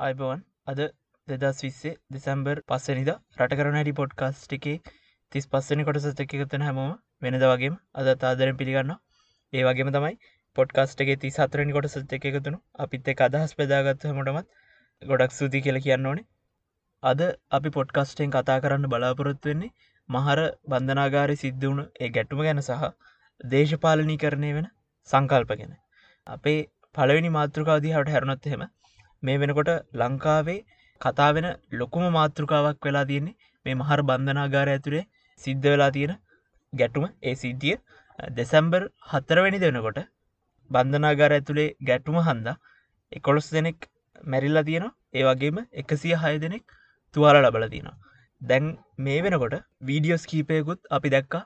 අයිබවන් අද දෙදස් විස්සේ දෙසැම්බර් පස්සනිද රට කරන හැඩි පොඩ්කාස්ට් එකේ තිස් පස්සනි කොටසත් එකකතන හැමෝම වෙනද වගේම අද තාදරෙන් පිළිගන්න ඒ වගේම තමයි පොඩ්කාස්ටගේ ති සතරනි කොටසත් එකතුනු අපිත් එක අදහස් පෙදාගත්ත හමටමත් ගොඩක් සූති කියල කියන්න ඕනේ අද අපි පොඩ්කස්ටෙන් කතා කරන්න බලාපොරොත්තු වෙන්නේ මහර බන්ධනාගාරය සිද්ධ වුණ ඒ ගැටුම ගැන සහ දේශපාලනී කරණය වෙන සංකල්ප ගැන අපේ පළවෙනි මාතෘකාදී හට හැරුණොත් හෙම මේ වෙනකොට ලංකාවේ කතා වෙන ලොකුම මාතෘකාවක් වෙලා තියෙන්නේ මේ මහර බන්ධනාගාර ඇතුරේ සිද්ධ වෙලා තියෙන ගැටුම. ඒ සිද්ධිය දෙසැම්බර් හත්තරවැනි දෙනකොට බන්ධනාගාර ඇතුළේ ගැටුම හන්දා එකොළොස් දෙනෙක් මැරිල්ලා තියෙනවා. ඒ වගේම එකසිය හය දෙනෙක් තුවාල ලබල තියෙනවා. දැන් මේ වෙනකොට වීඩියෝස් කීපයකුත් අපි දැක්කා.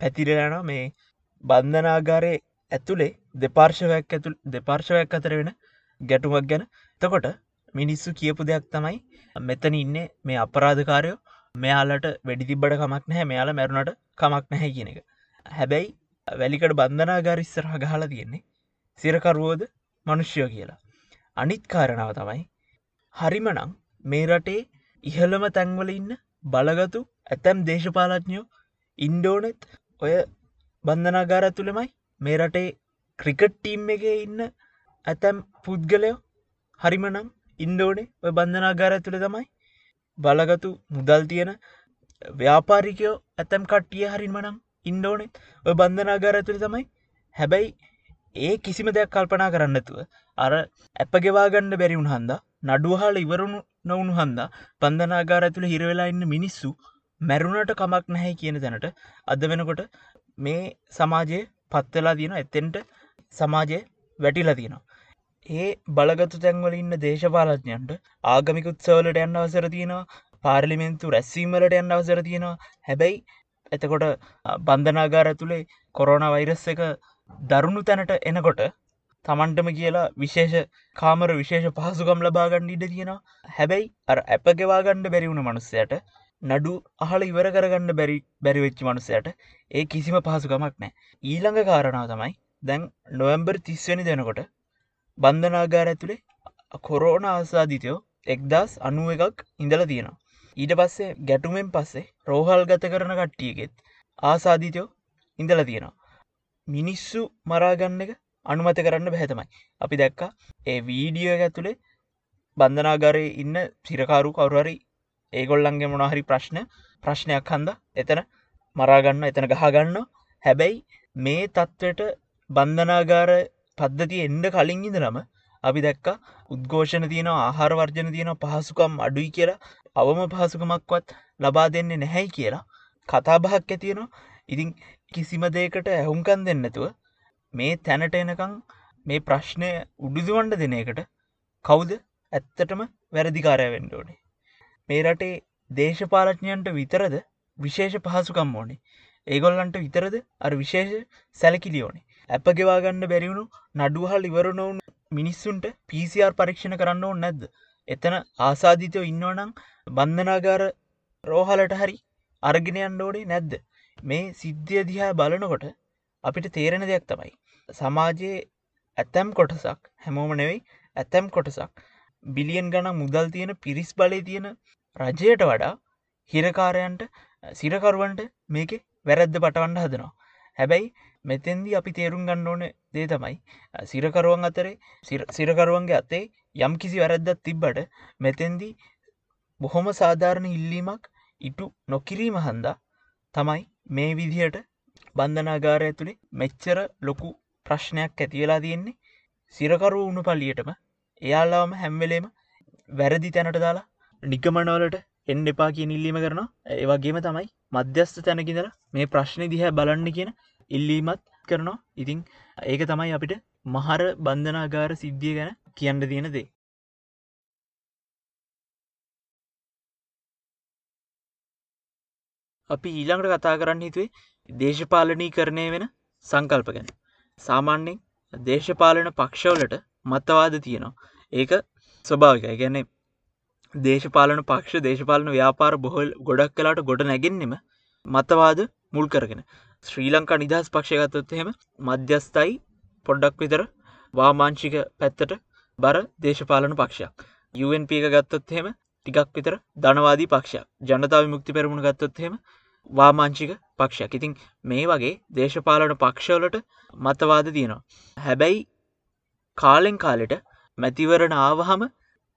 පැතිරයන මේ බන්ධනාගාරය ඇතුළේ දෙපාර්ශවයක් ඇතුළ දෙපාර්ශවයක් අතර වෙන ගැටුමක් ගැන. තකොට මිනිස්සු කියපු දෙයක් තමයි මෙතන ඉන්නේ මේ අපරාධකාරයෝ. මෙයාලට වැඩි තිබ්බට කමක් නැහැ. මෙයාල මැරුණට කමක් නැහැ කියන එක. හැබැයි වැලිකට බන්ධනාගාරිස්සරහ ගහලා තියෙන්නේ සිරකරුවෝද මනුෂ්‍යයෝ කියලා. අනිත් කාරණාව තමයි හරිමනං මේ රටේ ඉහළම තැන්වල ඉන්න බලගතු ඇතැම් දේශපාලඥයෝ ඉන්ඩෝනෙත් ඔය බන්ධනාගාර ඇතුළෙමයි. මේ රටේ ක්‍රිකට් ටීම් එක ඉන්න ඇතැම් පුද්ගලයෝ හරිමනම් ඉන්ඩෝනේ ඔය බන්ධනාගාර ඇතුළ තමයි බලගතු මුදල් තියෙන ව්‍යාපාරිකයෝ ඇතැම් කට්ටිය හරිමනම් ඉන්ඩෝනෙ ඔය බන්ධනාගාර ඇතුළ තමයි හැබැයි ඒ කිසිම දෙයක් කල්පනා කරන්නතුව අර ඇප ගෙවාගන්න බැරිවුන් හන්ද නඩුවහල ඉවරුණු නොවුණු හන්ද පන්ධනාගාර ඇතුළ හිරවෙලා ඉන්න මිනිස්සු මැරුණට කමක් නැහැ කියන තැනට අද වෙනකොට මේ සමාජය පත්වෙලා තියෙන එතෙන්ට සමාජය වැටිලා තියෙනවා. ඒ බලගතු තැන්වල ඉන්න දේශපාලඥයන්ට ආගමික උත්සවලට යන්න අවසර තියෙනවා පාර්ලිමෙන්තු රැස්වීමලට යන්න අවසර තියෙනවා. හැබැයි එතකොට බන්ධනාගාර ඇතුළේ කොරෝණ වෛරස් එක දරුණු තැනට එනකොට තමන්ටම කියලා විශේෂ කාමර විශේෂ පහසුකම් ලබාගන්න ඉඩ තියෙනවා. හැබැයි අර ඇපගෙවාගණ්ඩ බැරිවුණ මනුස්සයට නඩු අහල ඉවර කරගන්න බැරි බැරිවෙච්චි මනුස්සයට ඒ කිසිම පහසුකමක් නෑ ඊළඟ කාරණාව තමයි දැන් නොවම්බර් තිස්වනි දෙනකොට බන්ධනාගාර ඇතුළේ කොරෝණ ආසාධිතයෝ එක්දස් අනුව එකක් ඉඳල තියෙනවා. ඊට පස්සේ ගැටුමෙන් පස්සේ රෝහල් ගත කරන කට්ටියගෙත් ආසාධිතයෝ ඉඳල තියෙනවා. මිනිස්සු මරාගන්න එක අනුමත කරන්න බැහැතමයි අපි දැක්කා ඒ වීඩියෝ ඇතුළේ බන්ධනාගරය ඉන්න සිරකාරු කවුරහරි ඒගොල්ලන්ගේ මොනහරි ප්‍රශ්න ප්‍රශ්නයක් හන්ද එතන මරාගන්න එතන ගහගන්න හැබැයි මේ තත්ත්වට බන්ධනාගාර පද්ධති එන්ඩ කලින් ඉදනම අපි දැක්ක උද්ඝෝෂණ තියෙන ආහාර වර්ජන තියෙන පහසුකම් අඩුයි කියලා. අවම පහසුකමක්වත් ලබා දෙන්නේ නැහැයි කියලා කතාබහක් ඇතියෙනවා ඉතින් කිසිම දේකට ඇහුම්කන් දෙන්නතුව මේ තැනට එනකං මේ ප්‍රශ්නය උඩුදුවන්ඩ දෙන එකට කවුද ඇත්තටම වැරදිකාරය වෙන්ඩෝනේ මේ රටේ දේශපාලඥයන්ට විතරද විශේෂ පහසුකම් ඕනේ? ඒගොල්ලන්ට විතරද අර විශේෂ සැලකිලියෝනේ ඇප ගෙවාගන්න බැරිවුණු නඩුහල් ඉවරනොවුන් මිනිස්සුන්ට පිසිR පරීක්ෂණ කරන්න ඕන්න නැද්ද? එතන ආසාධිතයෝ ඉන්නවනං බන්ධනාගාර රෝහලට හරි අර්ගෙනයන් ඕඩේ නැද්ද? මේ සිද්ධිය දිහා බලනකොට අපිට තේරෙන දෙයක් තමයි. සමාජයේ ඇතැම් කොටසක් හැමෝම නෙවෙයි ඇතැම් කොටසක්. බිලියන් ගන මුදල් තියෙන පිරිස් බලය තියෙන රජයට වඩා හිරකාරයන්ට සිරකරුවන්ට මේක වැරැද්ද පටවන්ඩ හදනවා. හැබැයි මෙතෙන්දි අපි තේරුම් ගන්න ඕන දේ තමයි සිරකරුවන් අතරේ සිරකරුවන්ගේ අතේ යම් කිසි වැරැද්දත් තිබ්බට මෙතෙන්දි බොහොම සාධාරණ ඉල්ලීමක් ඉටු නොකිරීම හන්දා තමයි මේ විදිහට බන්ධනාගාරය ඇතුළේ මෙච්චර ලොකු ප්‍රශ්නයක් ඇතිවෙලා තියෙන්නේ. සිරකරු වුණු පල්ලියටම එයාලාම හැම්වෙලේම වැරදි තැනට දාලා නිකමනවලට එන්න එපා කිය ඉල්ලීම කරනවා. ඒවගේම තමයි මධ්‍යස්ථ තැනකිදර මේ ප්‍රශ්න දිහ බලන්න කියන ඉල්ලීමත් කරනවා. ඉතිං ඒක තමයි අපිට මහර බන්ධනාගාර සිද්ධිය ගැන කියන්න තියෙන දේ. අපි ඊළඟට කතා කරන්න හිතුවේ දේශපාලනී කරණය වෙන සංකල්ප ගැන. සාමාන්‍යෙන් දේශපාලන පක්ෂවලට මත්තවාද තියෙනවා. ඒක ස්වභාවික ගැන්නේ දේශපාලන පක්ෂ දේශපාලන ව්‍යාපාර බොහොල් ගොඩක් කලාට ගොඩ නැගෙන්නෙම මතවාද මුල් කරගෙන. ශ්‍රී ලංකා නිදහස් පක්ෂගතොත් එහෙම මධ්‍යස්ථයි පොඩ්ඩක් විතර වාමාංචික පැත්තට බර දේශපාලන පක්ෂයක්. UNP එක ගත්තොත් හෙම ටිකක් විතර ධනවාදී පක්ෂයක්. ජනතාව මුක්ති පෙරමුණ ගත්තොත් හෙම වාමාංචික පක්ෂයක්. ඉතින් මේ වගේ දේශපාලන පක්ෂවලට මතවාද තියෙනවා. හැබැයි කාලෙන් කාලෙට මැතිවරණ ආවහම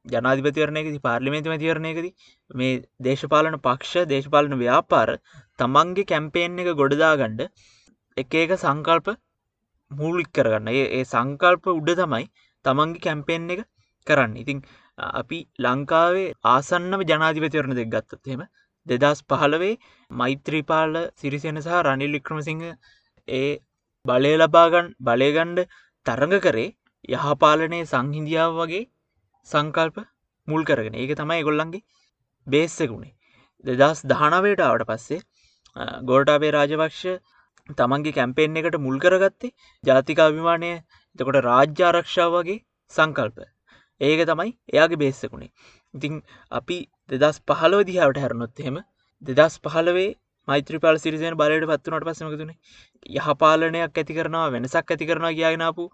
ජනාධිපතිවරණයකති පාර්ලිමේන්ති මතිවරණයකද මේ දේශපාලන පක්ෂ දේශපාලන ව්‍යාපාර තමන්ගේ කැම්පේෙන් එක ගොඩදාගණ්ඩ එක එක සංකල්ප මූලික් කරගන්න. ඒ සංකල්ප උඩ තමයි තමන්ගේ කැම්පේෙන් එක කරන්න. ඉතිං අපි ලංකාවේ ආසන්නම ජනාධිපතිවරණ දෙක් ගත්තත්හෙම දෙදස් පහළවේ මෛත්‍රීපාල සිරිසෙන සහ රනිල් වික්‍රමසිංහ ඒ බලය ලබාගන් බලයගණ්ඩ තරඟ කරේ යහපාලනය සංහින්දියාව වගේ සංකල්ප මුල් කරගෙන. ඒක තමයි ගොල්ලන්ගේ බේස්සකුණේ දෙදස් දහනවයට ආවට පස්සේ ගෝටාබේ රාජපක්ෂ තමන්ගේ කැම්පේෙන් එකට මුල් කරගත්තේ ජාතිකාභිමානය එතකොට රාජ්‍ය ආරක්ෂාව වගේ සංකල්ප. ඒක තමයි එයාගේ බේස්සකුණේ ඉතිං අපි දෙදස් පහලව දිහාවට හැරනොත් එහෙම දෙදස් පහලවේ මෛත්‍රපාල සිරිසයන බලයට පත්වනට පසමතුනේ යහපාලනයක් ඇති කරනවා වෙනසක් ඇති කරනවා කියගෙනපු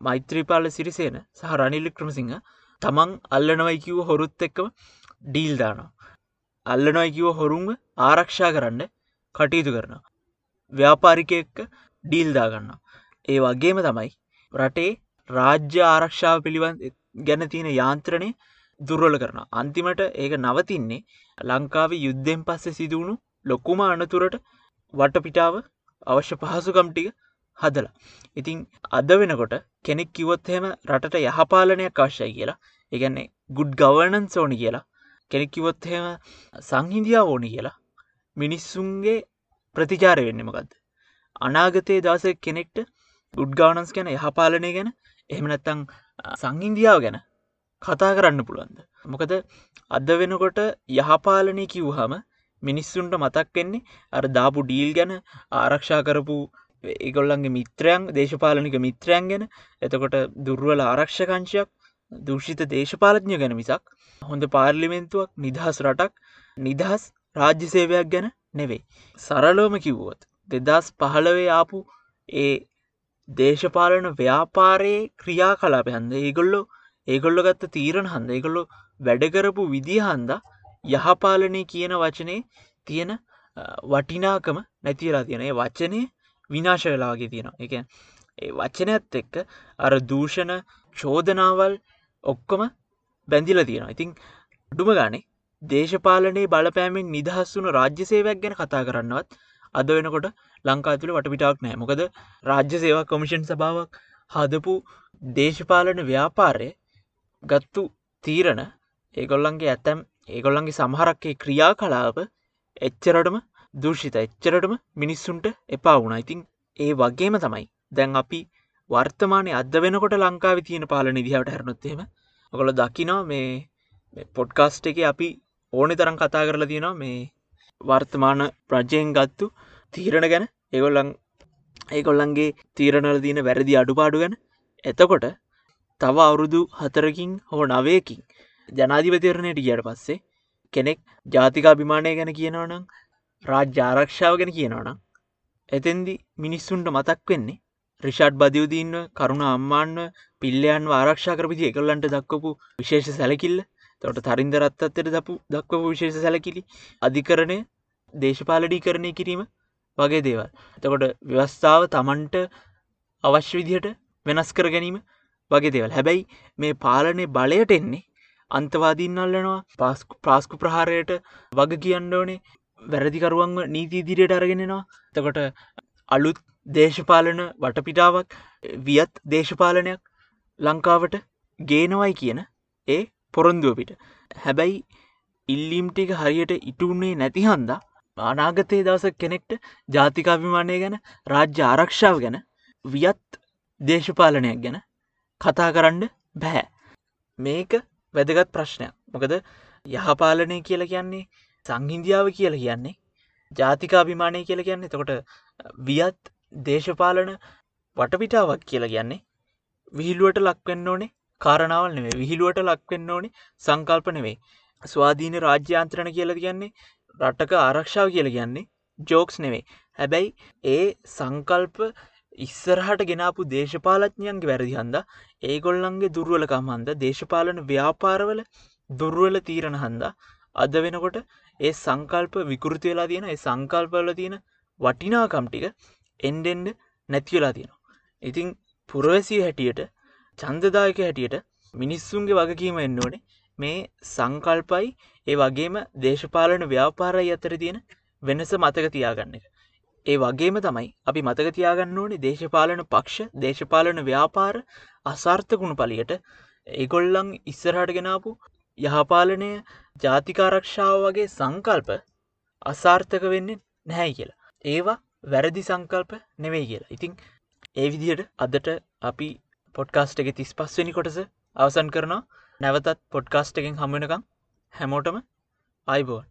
මෛත්‍රීපාල සිරිසේන සහ රනිල්ලි ක්‍රමසිංහ තමන් අල්ලනවයි කිව්ව හොරුත් එක්කම ඩීල් දානවා. අල්ලනොයි කිව හොරුන්ව ආරක්ෂා කරන්න කටයුතු කරනවා. ව්‍යාපාරිකයක්ක ඩීල්දාගන්න ඒ වගේම තමයි රටේ රාජ්‍ය ආරක්ෂාව පිළිබඳ ගැන තියෙන යාන්ත්‍රණය දුර්වල කරන අන්තිමට ඒක නවතින්නේ ලංකාව යුද්ධෙන් පස්සේ සිදුවුණු ලොකුම අනතුරට වටපිටාව අවශ්‍ය පහසුකම්ටික හදලා. ඉතිං අද වෙනකොට කෙනෙක් කිවොත්හෙම රටට යහපාලනයක් අවශ්‍යයි කියලා එකන්නේ ගුඩ් ගවර්නන් සෝනි කියලා. කෙනෙක් කිවොත්හෙම සංහිදියා ඕනි කියලා. මිනිස්සුන්ගේ ප්‍රතිචාරය වෙන්නමකක්ද අනාගතයේ දස කෙනෙක්ට ගුඩ්ගානන්ස් ගැන යහපාලනය ගැන එහෙමනැත්තං සංහින්දියාව ගැන කතා කරන්න පුළුවන්ද? මොකද අද වෙනකොට යහපාලනය කිව්හම මිනිස්සුන්ට මතක් වෙන්නේ අර දාපු ඩීල් ගැන ආරක්ෂා කරපු ඒගොල්ලන්ගේ මිත්‍රයන් දේශපාලනික මිත්‍රයන් ගැන. එතකොට දුර්වල ආරක්ෂකංශයක්. දූෂිත දේශපාලඥ ගැන මිසක් හොඳ පාර්ලිමෙන්තුවක් නිදහස් රටක් නිදහස් රාජ්‍ය සේවයක් ගැන නෙවෙයි. සරලෝම කිව්වොත් දෙදස් පහළවේ ආපු ඒ දේශපාලන ව්‍යාපාරයේ ක්‍රියා කලාපයන්ද ඒගොල්ලො ඒගොල්ලො ගත්ත තීරණ හන්ද ඒගොල්ලො වැඩකරපු විදිහන්ද යහපාලනය කියන වචනේ තියෙන වටිනාකම නැතිලා තියෙන ඒ වචනය විනාශ වෙලාගේ තියෙනවා එක ඒ වචනයත් එක්ක අර දූෂණ චෝදනාවල් ඔක්කොම බැඳිල තියෙනවා. ඉතිං ඩුම ගානේ දේශපාලනයේ බලපෑමෙන් නිදහස් වුණු රාජ්‍ය සේවයක් ගැන කතා කරන්නවත් අද වෙනකොට ලංකාතුළ වටපිටාක් නෑ මොකද රාජ්‍ය සේවා කොමිෂන් සභාවක් හදපු දේශපාලන ව්‍යාපාරය ගත්තු තීරණ ඒගොල්ලන්ගේ ඇතැම් ඒගොල්ලන්ගේ සමහරක්කේ ක්‍රියා කලාප එච්චරටම දෘෂිත එච්චරටම මිනිස්සුන්ට එපා වුණ. ඉතින් ඒ වගේම තමයි දැන් අපි වර්තමානය අද වෙනකොට ලංකාව තියෙන පාලන දිහාට හැරනොත්තේම ඔකොල දකිනවා මේ පොඩ්කාස්ට් එක අපි ඕනෙ තරම් කතා කරලා තියෙනවා මේ වර්තමාන ප්‍රජයෙන් ගත්තු තීරණ ගැන. ඒගොල්ලන් ඒකොල්ලන්ගේ තීරණල තියෙන වැරදි අඩුපාඩු ගැන. එතකොට තව අවුරුදු හතරකින් හෝ නවයකින් ජනාධිපතිරණයට ගියට පස්සේ කෙනෙක් ජාතිකාභිමානය ගැන කියනවනම් රාජ්‍ය ආරක්ෂාව ගැන කියනවනම් එතෙන්දි මිනිස්සුන්ට මතක් වෙන්නේ රිෂඩ් බදයුදීන්ව කරුණ අම්මාන්ව පිල්ලයන් ආරක්ෂා කරපිති එකල්ලන්ට දක්වපු විශේෂ සැලකිල්ල. තොට තරින්දරත් අත්තට දපු දක්වපු විශේෂ සැලකිලි අධිකරණය දේශපාලඩී කරණය කිරීම වගේ දේවල්. එතකොට ව්‍යවස්ථාව තමන්ට අවශ්‍ය විදිහට වෙනස් කර ගැනීම වගේ දේවල්. හැබැයි මේ පාලනය බලයට එන්නේ අන්තවාදීන් අල්ලනවා පාස්කු ප්‍රාස්කු ප්‍රහාරයට වග කියන්න ඕනේ වැරදිකරුවන්ව නීති ඉදිරියට අරගෙනෙනවා තකොට අලුත් දේශපාලන වටපිටාවක් වියත් දේශපාලනයක් ලංකාවට ගේනවයි කියන ඒ පොරොන්දුවපිට හැබැයි ඉල්ලීම්ටික හරියට ඉටුුණේ නැති හන්දා අනාගතයේ දවස කෙනෙක්ට ජාතිකාභිමානය ගැන රාජ්‍ය ආරක්ෂාව ගැන වියත් දේශපාලනයක් ගැන කතා කරන්න බැහැ මේක වැදගත් ප්‍රශ්නයක්. මොකද යහපාලනය කියල කියන්නේ සංහින්දියාව කියල කියන්නේ ජාතිකාභිමානය කියල කියන්නේ. තකොට වියත් දේශපාලන වටපිටාවක් කියල කියන්නේ විහිළුවට ලක්වෙන්න ඕනේ කාරණාවල් නෙවේ විහිළුවට ලක්වෙන්න ඕනේ සංකල්ප නෙවේ ස්වාධීන රාජ්‍යාන්ත්‍රණ කියල කියන්නේ රටක ආරක්ෂාව කියල කියන්නේ ජෝක්ස් නෙවේ හැබැයි ඒ සංකල්ප ඉස්සරහට ගෙනාපු දේශපාලඥයන්ගේ වැරදි හන්ද ඒගොල්ලන්ගේ දුර්ුවලකම් හන්ද දේශපාලන ව්‍යාපාරවල දුර්ුවල තීරණ හන්ද අද වෙනකොට ඒ සංකල්ප විකෘති වෙලා තියෙන ඒ සංකල්පවල තියෙන වටිනාකම්ටික එන්ඩෙන්ඩ නැතිවෙලා තියෙනවා. ඉතිං පුරවැසිය හැටියට චන්දදායක හැටියට මිනිස්සුන්ගේ වගකීම එන්න ඕනේ මේ සංකල්පයි ඒ වගේම දේශපාලන ව්‍යාපාරයි අතර තියෙන වෙනස මතක තියාගන්න එක. ඒ වගේම තමයි අපි මතක තියාගන්න ඕනේ දේශපාලන පක්ෂ දේශපාලන ව්‍යාපාර අසාර්ථකුණු පලියට ඒගොල්ලං ඉස්සරහට ගෙනාපු යහපාලනය ජාතිකාරක්ෂාව වගේ සංකල්ප අසාර්ථක වෙන්නේ නැහැ කියලා. ඒවා වැරදි සංකල්ප නෙවෙයි කියලා. ඉතිං ඒ විදිහට අදට අපි පොඩ්කාස්ට් එක තිස් පස්වනි කොටස අවසන් කරනවා නැවතත් පොඩ්කාස්ට් එකෙන් හමුවනකම් හැමෝටම අයිබෝන්